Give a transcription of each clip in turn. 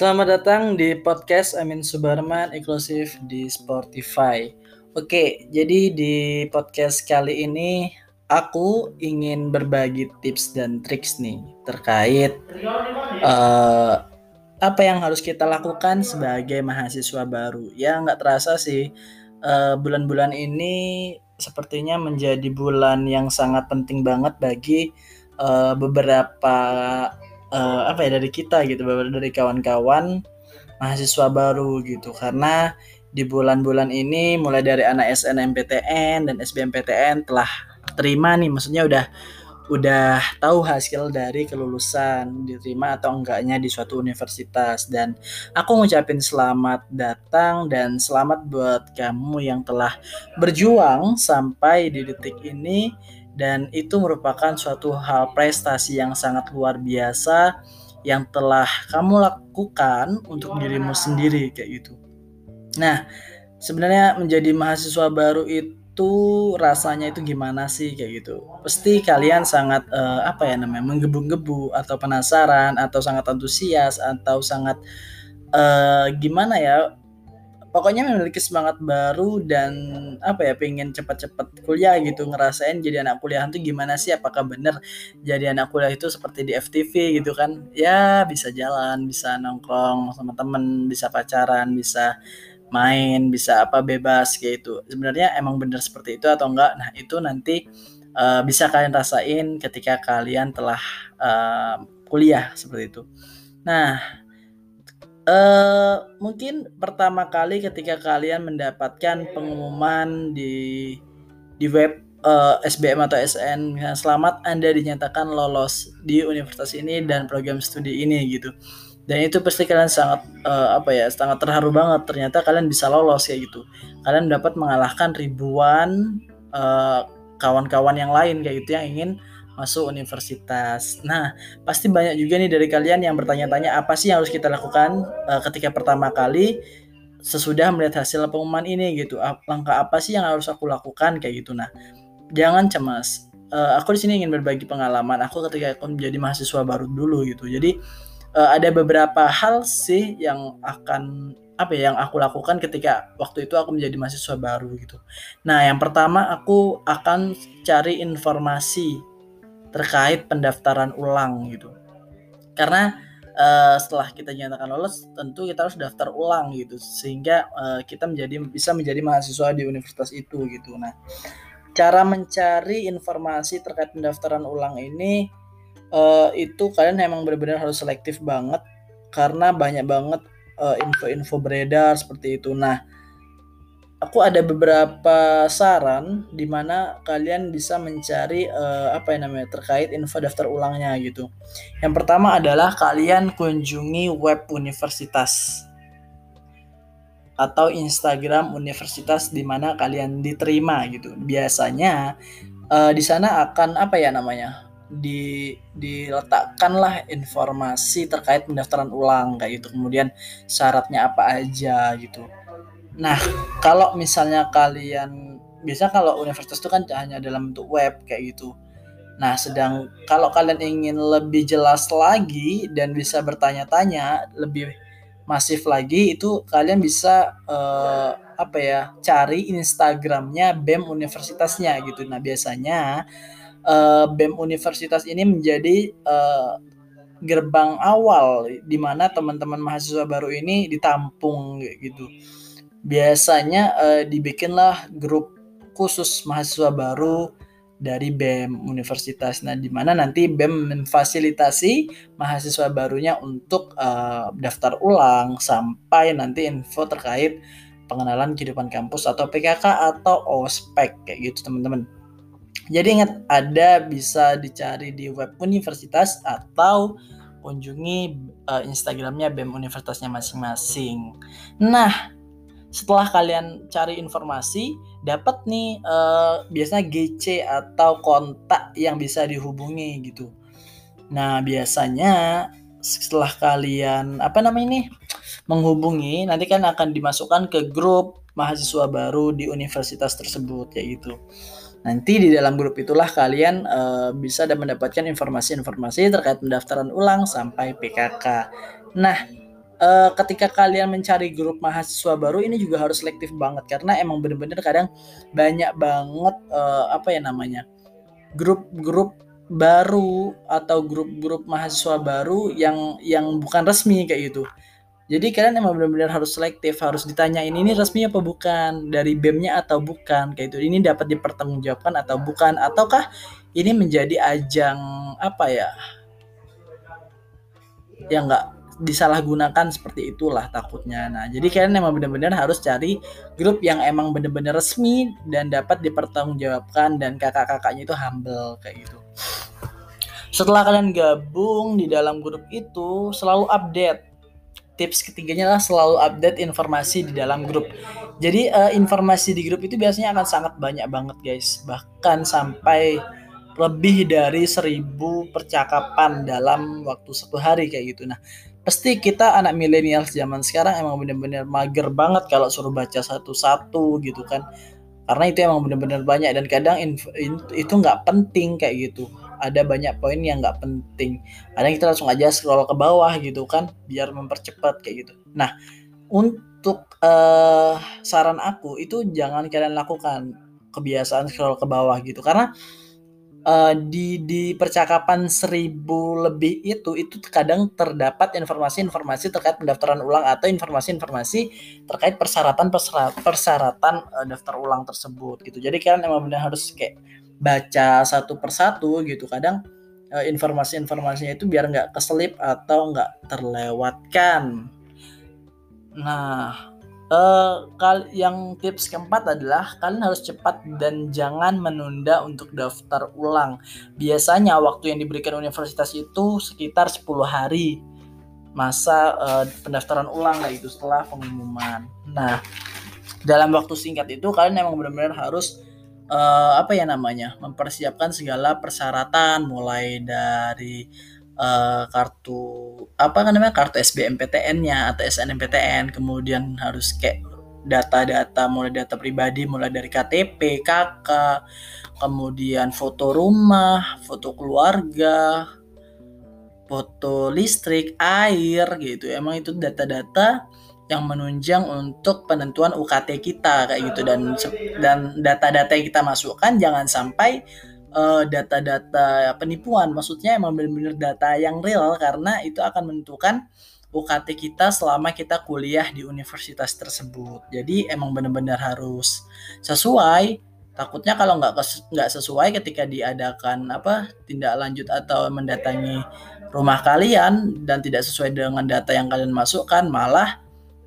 Selamat datang di podcast Amin Subarman eksklusif di Spotify. Oke, jadi di podcast kali ini aku ingin berbagi tips dan triks nih terkait uh, apa yang harus kita lakukan sebagai mahasiswa baru. Ya nggak terasa sih bulan bulan-bulan ini sepertinya menjadi bulan yang sangat penting banget bagi uh, beberapa uh, apa ya dari kita gitu dari kawan-kawan mahasiswa baru gitu. Karena di bulan-bulan ini mulai dari anak SNMPTN dan SBMPTN telah terima nih. Maksudnya udah udah tahu hasil dari kelulusan diterima atau enggaknya di suatu universitas. Dan aku ngucapin selamat datang dan selamat buat kamu yang telah berjuang sampai di detik ini dan itu merupakan suatu hal prestasi yang sangat luar biasa yang telah kamu lakukan untuk dirimu sendiri kayak gitu. Nah, sebenarnya menjadi mahasiswa baru itu rasanya itu gimana sih kayak gitu. Pasti kalian sangat uh, apa ya namanya menggebu-gebu atau penasaran atau sangat antusias atau sangat uh, gimana ya pokoknya memiliki semangat baru dan apa ya pengen cepat-cepat kuliah gitu ngerasain jadi anak kuliah itu gimana sih? Apakah bener jadi anak kuliah itu seperti di FTV gitu kan? Ya bisa jalan bisa nongkrong sama temen bisa pacaran bisa main bisa apa bebas kayak itu sebenarnya emang bener seperti itu atau enggak? Nah itu nanti uh, bisa kalian rasain ketika kalian telah uh, kuliah seperti itu. Nah Uh, mungkin pertama kali ketika kalian mendapatkan pengumuman di di web uh, eh, SBM atau SN selamat Anda dinyatakan lolos di universitas ini dan program studi ini gitu. Dan itu pasti kalian sangat uh, apa ya, sangat terharu banget ternyata kalian bisa lolos ya gitu. Kalian dapat mengalahkan ribuan kawan-kawan uh, yang lain kayak gitu yang ingin masuk universitas. Nah, pasti banyak juga nih dari kalian yang bertanya-tanya apa sih yang harus kita lakukan uh, ketika pertama kali sesudah melihat hasil pengumuman ini gitu. Langkah apa sih yang harus aku lakukan kayak gitu. Nah, jangan cemas. Uh, aku di sini ingin berbagi pengalaman aku ketika aku menjadi mahasiswa baru dulu gitu. Jadi uh, ada beberapa hal sih yang akan apa ya yang aku lakukan ketika waktu itu aku menjadi mahasiswa baru gitu. Nah, yang pertama aku akan cari informasi terkait pendaftaran ulang gitu. Karena uh, setelah kita dinyatakan lolos, tentu kita harus daftar ulang gitu sehingga uh, kita menjadi bisa menjadi mahasiswa di universitas itu gitu. Nah, cara mencari informasi terkait pendaftaran ulang ini uh, itu kalian memang benar-benar harus selektif banget karena banyak banget info-info beredar seperti itu. Nah, aku ada beberapa saran di mana kalian bisa mencari uh, apa yang namanya terkait info daftar ulangnya gitu. Yang pertama adalah kalian kunjungi web universitas atau Instagram universitas di mana kalian diterima gitu. Biasanya uh, di sana akan apa ya namanya? di diletakkanlah informasi terkait pendaftaran ulang kayak gitu. Kemudian syaratnya apa aja gitu Nah, kalau misalnya kalian biasa kalau universitas itu kan hanya dalam bentuk web kayak gitu. Nah, sedang kalau kalian ingin lebih jelas lagi dan bisa bertanya-tanya lebih masif lagi itu kalian bisa uh, apa ya cari Instagramnya BEM universitasnya gitu. Nah biasanya uh, BEM universitas ini menjadi uh, gerbang awal di mana teman-teman mahasiswa baru ini ditampung gitu biasanya uh, dibikinlah grup khusus mahasiswa baru dari BEM Universitas. Nah, di mana nanti BEM memfasilitasi mahasiswa barunya untuk uh, daftar ulang sampai nanti info terkait pengenalan kehidupan kampus atau PKK atau ospek kayak gitu teman-teman. Jadi ingat ada bisa dicari di web universitas atau kunjungi uh, Instagramnya BEM Universitasnya masing-masing. Nah, setelah kalian cari informasi dapat nih uh, biasanya GC atau kontak yang bisa dihubungi gitu. Nah, biasanya setelah kalian apa namanya ini menghubungi nanti kan akan dimasukkan ke grup mahasiswa baru di universitas tersebut ya gitu. Nanti di dalam grup itulah kalian uh, bisa dan mendapatkan informasi-informasi terkait pendaftaran ulang sampai PKK. Nah, uh, ketika kalian mencari grup mahasiswa baru ini juga harus selektif banget karena emang bener-bener kadang banyak banget uh, apa ya namanya grup-grup baru atau grup-grup mahasiswa baru yang yang bukan resmi kayak gitu. Jadi kalian emang benar-benar harus selektif, harus ditanyain ini resmi apa bukan, dari BEM-nya atau bukan, kayak itu. Ini dapat dipertanggungjawabkan atau bukan, ataukah ini menjadi ajang apa ya? Yang nggak disalahgunakan seperti itulah takutnya. Nah, jadi kalian emang benar-benar harus cari grup yang emang benar-benar resmi dan dapat dipertanggungjawabkan dan kakak-kakaknya itu humble kayak gitu. Setelah kalian gabung di dalam grup itu, selalu update. Tips ketiganya adalah selalu update informasi di dalam grup. Jadi uh, informasi di grup itu biasanya akan sangat banyak banget guys. Bahkan sampai lebih dari seribu percakapan dalam waktu satu hari kayak gitu. Nah, pasti kita anak milenial zaman sekarang emang bener-bener mager banget kalau suruh baca satu-satu gitu kan. Karena itu emang bener-bener banyak dan kadang itu nggak penting kayak gitu. Ada banyak poin yang nggak penting. Kadang kita langsung aja scroll ke bawah gitu kan biar mempercepat kayak gitu. Nah untuk uh, saran aku itu jangan kalian lakukan kebiasaan scroll ke bawah gitu. Karena uh, di di percakapan seribu lebih itu itu kadang terdapat informasi-informasi terkait pendaftaran ulang atau informasi-informasi terkait persyaratan persyaratan uh, daftar ulang tersebut gitu. Jadi kalian emang benar harus kayak baca satu persatu gitu. Kadang uh, informasi-informasinya itu biar nggak keselip atau nggak terlewatkan. Nah, Uh, kal yang tips keempat adalah kalian harus cepat dan jangan menunda untuk daftar ulang. Biasanya waktu yang diberikan universitas itu sekitar 10 hari masa uh, pendaftaran ulang lah itu setelah pengumuman. Nah, dalam waktu singkat itu kalian emang benar-benar harus uh, apa ya namanya? mempersiapkan segala persyaratan mulai dari uh, kartu apa kan namanya kartu SBMPTN-nya atau SNMPTN kemudian harus kayak data-data mulai data pribadi mulai dari KTP, KK, kemudian foto rumah, foto keluarga, foto listrik, air gitu. Emang itu data-data yang menunjang untuk penentuan UKT kita kayak gitu dan dan data-data yang kita masukkan jangan sampai uh, data-data penipuan. Maksudnya emang benar-benar data yang real karena itu akan menentukan UKT kita selama kita kuliah di universitas tersebut. Jadi emang benar-benar harus sesuai. Takutnya kalau nggak nggak sesuai ketika diadakan apa tindak lanjut atau mendatangi rumah kalian dan tidak sesuai dengan data yang kalian masukkan, malah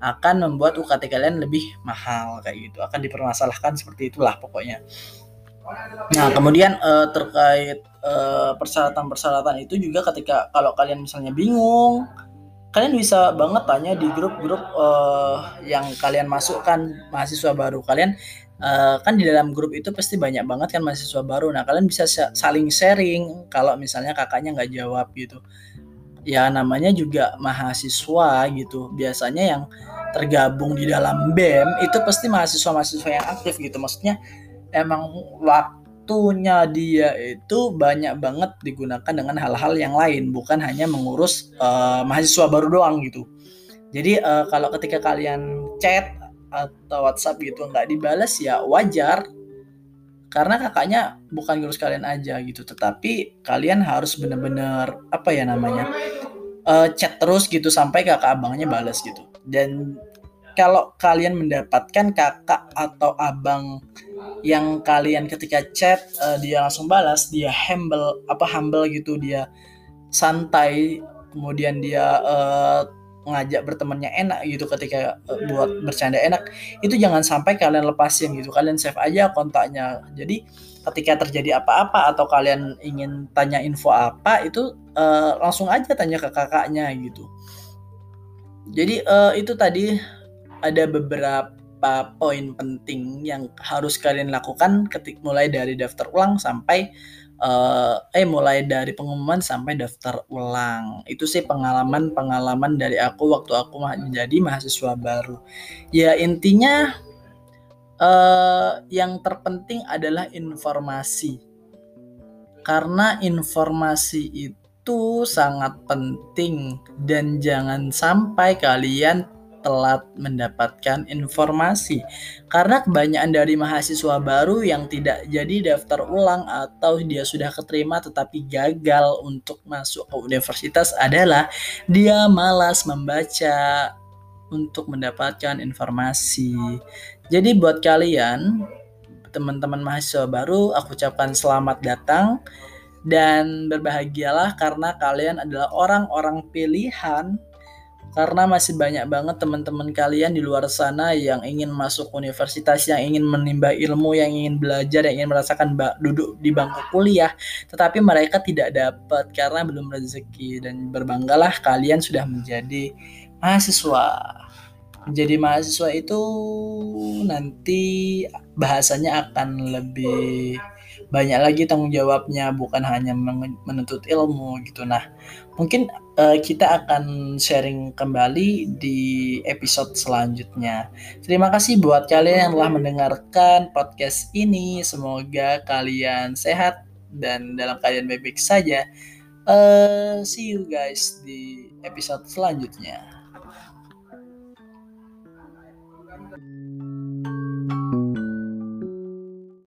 akan membuat UKT kalian lebih mahal kayak gitu. Akan dipermasalahkan seperti itulah pokoknya. Nah, kemudian uh, terkait uh, persyaratan-persyaratan itu juga ketika kalau kalian misalnya bingung, kalian bisa banget tanya di grup-grup uh, yang kalian masukkan mahasiswa baru kalian uh, kan di dalam grup itu pasti banyak banget kan mahasiswa baru. Nah, kalian bisa saling sharing kalau misalnya kakaknya nggak jawab gitu. Ya namanya juga mahasiswa gitu. Biasanya yang tergabung di dalam BEM itu pasti mahasiswa-mahasiswa yang aktif gitu. Maksudnya emang waktunya dia itu banyak banget digunakan dengan hal-hal yang lain bukan hanya mengurus uh, mahasiswa baru doang gitu. Jadi uh, kalau ketika kalian chat atau WhatsApp gitu nggak dibalas ya wajar. Karena kakaknya bukan ngurus kalian aja gitu tetapi kalian harus bener-bener apa ya namanya uh, chat terus gitu sampai kakak abangnya balas gitu. Dan kalau kalian mendapatkan kakak atau abang yang kalian ketika chat uh, dia langsung balas dia humble apa humble gitu dia santai kemudian dia uh, ngajak bertemannya enak gitu ketika uh, buat bercanda enak itu jangan sampai kalian lepasin gitu. Kalian save aja kontaknya. Jadi ketika terjadi apa-apa atau kalian ingin tanya info apa itu uh, langsung aja tanya ke kakaknya gitu. Jadi uh, itu tadi ada beberapa poin penting yang harus kalian lakukan ketik mulai dari daftar ulang sampai uh, eh mulai dari pengumuman sampai daftar ulang. Itu sih pengalaman-pengalaman dari aku waktu aku menjadi mahasiswa baru. Ya intinya uh, yang terpenting adalah informasi. Karena informasi itu sangat penting dan jangan sampai kalian telat mendapatkan informasi karena kebanyakan dari mahasiswa baru yang tidak jadi daftar ulang atau dia sudah keterima tetapi gagal untuk masuk ke universitas adalah dia malas membaca untuk mendapatkan informasi. Jadi buat kalian teman-teman mahasiswa baru aku ucapkan selamat datang dan berbahagialah karena kalian adalah orang-orang pilihan karena masih banyak banget teman-teman kalian di luar sana yang ingin masuk universitas, yang ingin menimba ilmu, yang ingin belajar, yang ingin merasakan duduk di bangku kuliah, tetapi mereka tidak dapat karena belum rezeki dan berbanggalah kalian sudah menjadi mahasiswa. Menjadi mahasiswa itu nanti bahasanya akan lebih banyak lagi tanggung jawabnya bukan hanya menuntut ilmu gitu nah mungkin uh, kita akan sharing kembali di episode selanjutnya. Terima kasih buat kalian yang telah mendengarkan podcast ini. Semoga kalian sehat dan dalam keadaan baik-baik saja. Uh, see you guys di episode selanjutnya